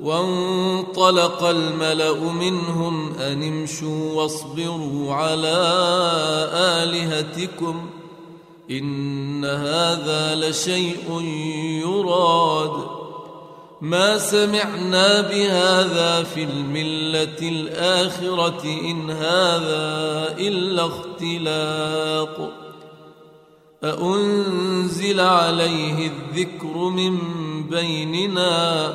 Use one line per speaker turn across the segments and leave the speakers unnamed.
وانطلق الملأ منهم أن امشوا واصبروا على آلهتكم إن هذا لشيء يراد. ما سمعنا بهذا في الملة الآخرة إن هذا إلا اختلاق. أأنزل عليه الذكر من بيننا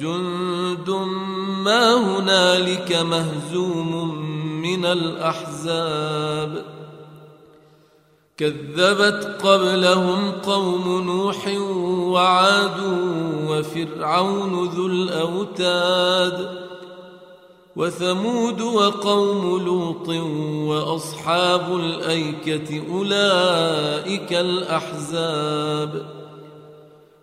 جند ما هنالك مهزوم من الأحزاب. كذبت قبلهم قوم نوح وعاد وفرعون ذو الأوتاد وثمود وقوم لوط وأصحاب الأيكة أولئك الأحزاب.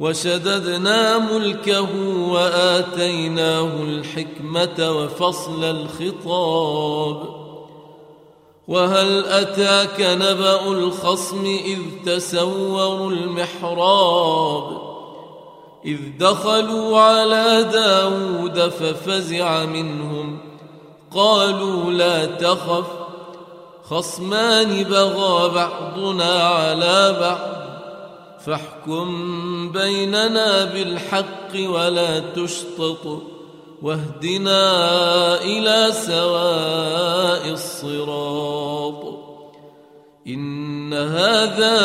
وشددنا ملكه وآتيناه الحكمة وفصل الخطاب. وهل أتاك نبأ الخصم إذ تسوروا المحراب؟ إذ دخلوا على داود ففزع منهم. قالوا لا تخف خصمان بغى بعضنا على بعض. فاحكم بيننا بالحق ولا تشطط واهدنا إلى سواء الصراط. إن هذا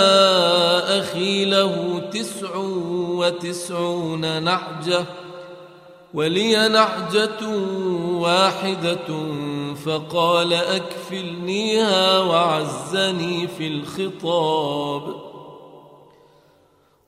أخي له تسع وتسعون نعجة ولي نعجة واحدة فقال أكفلنيها وعزني في الخطاب.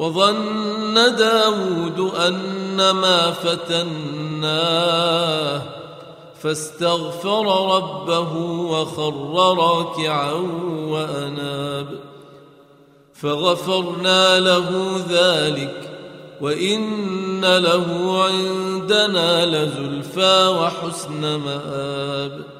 وظن داود أن ما فتناه فاستغفر ربه وخر راكعا وأناب. فغفرنا له ذلك وإن له عندنا لزلفى وحسن مآب.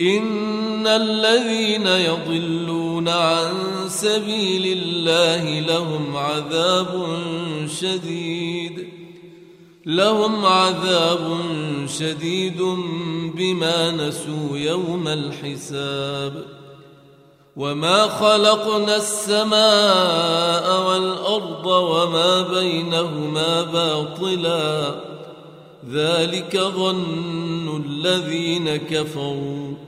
إن الذين يضلون عن سبيل الله لهم عذاب شديد لهم عذاب شديد بما نسوا يوم الحساب. وما خلقنا السماء والأرض وما بينهما باطلا ذلك ظن الذين كفروا.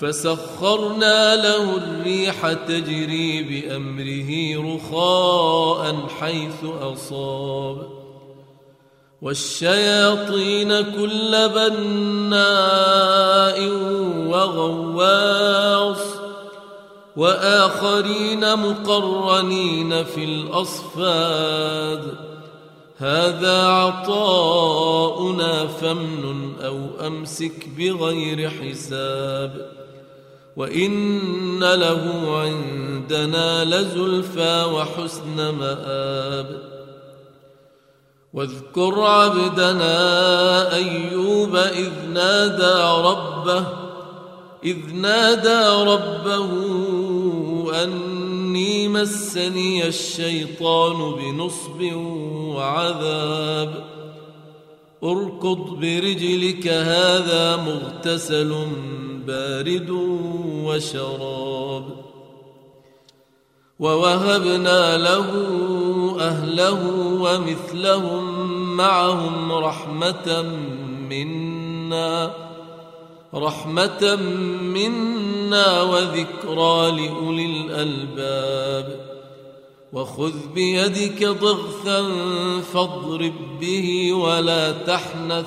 فسخرنا له الريح تجري بأمره رخاء حيث أصاب. والشياطين كل بناء وغواص. وآخرين مقرنين في الأصفاد. هذا عطاؤنا فمن أو أمسك بغير حساب. وان له عندنا لزلفى وحسن مآب واذكر عبدنا ايوب اذ نادى ربه اذ نادى ربه اني مسني الشيطان بنصب وعذاب اركض برجلك هذا مغتسل بارد وشراب ووهبنا له أهله ومثلهم معهم رحمة منا رحمة منا وذكرى لأولي الألباب. وخذ بيدك ضغثا فاضرب به ولا تحنث.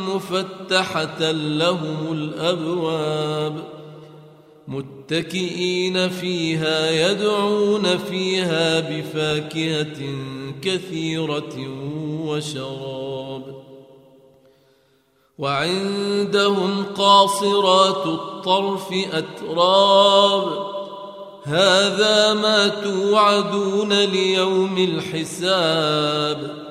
مفتحة لهم الأبواب متكئين فيها يدعون فيها بفاكهة كثيرة وشراب وعندهم قاصرات الطرف أتراب هذا ما توعدون ليوم الحساب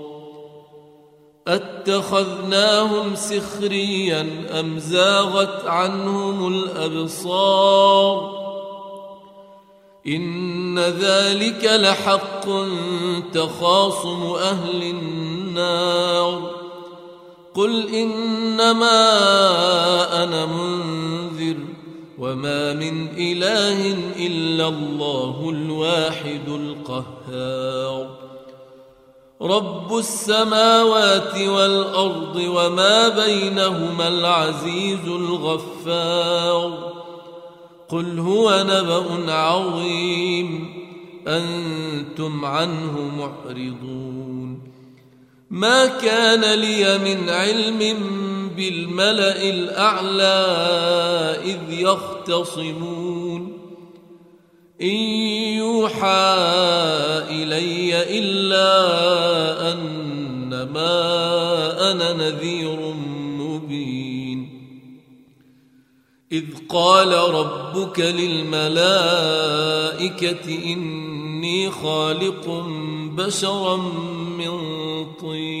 أتخذناهم سخريا أم زاغت عنهم الأبصار؟ إن ذلك لحق تخاصم أهل النار. قل إنما أنا منذر وما من إله إلا الله الواحد القهار. رب السماوات والأرض وما بينهما العزيز الغفار. قل هو نبأ عظيم. أنتم عنه معرضون. ما كان لي من علم بالملأ الأعلى إذ يختصمون. إن يوحى إلي إلا أنما أنا نذير مبين. إذ قال ربك للملائكة إني خالق بشرا من طين.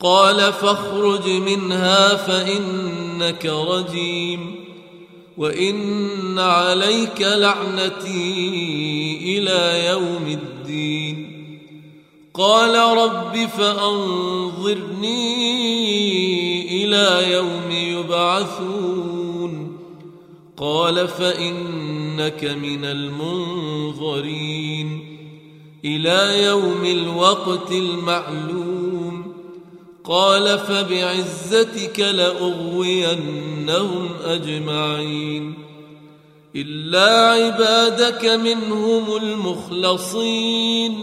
قال فاخرج منها فإنك رجيم وإن عليك لعنتي إلى يوم الدين. قال رب فأنظرني إلى يوم يبعثون. قال فإنك من المنظرين. إلى يوم الوقت المعلوم. قال فبعزتك لأغوينهم أجمعين إلا عبادك منهم المخلصين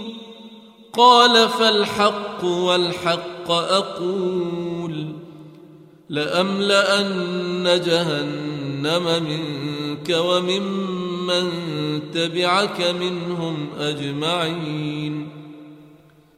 قال فالحق والحق أقول لأملأن جهنم منك وممن من تبعك منهم أجمعين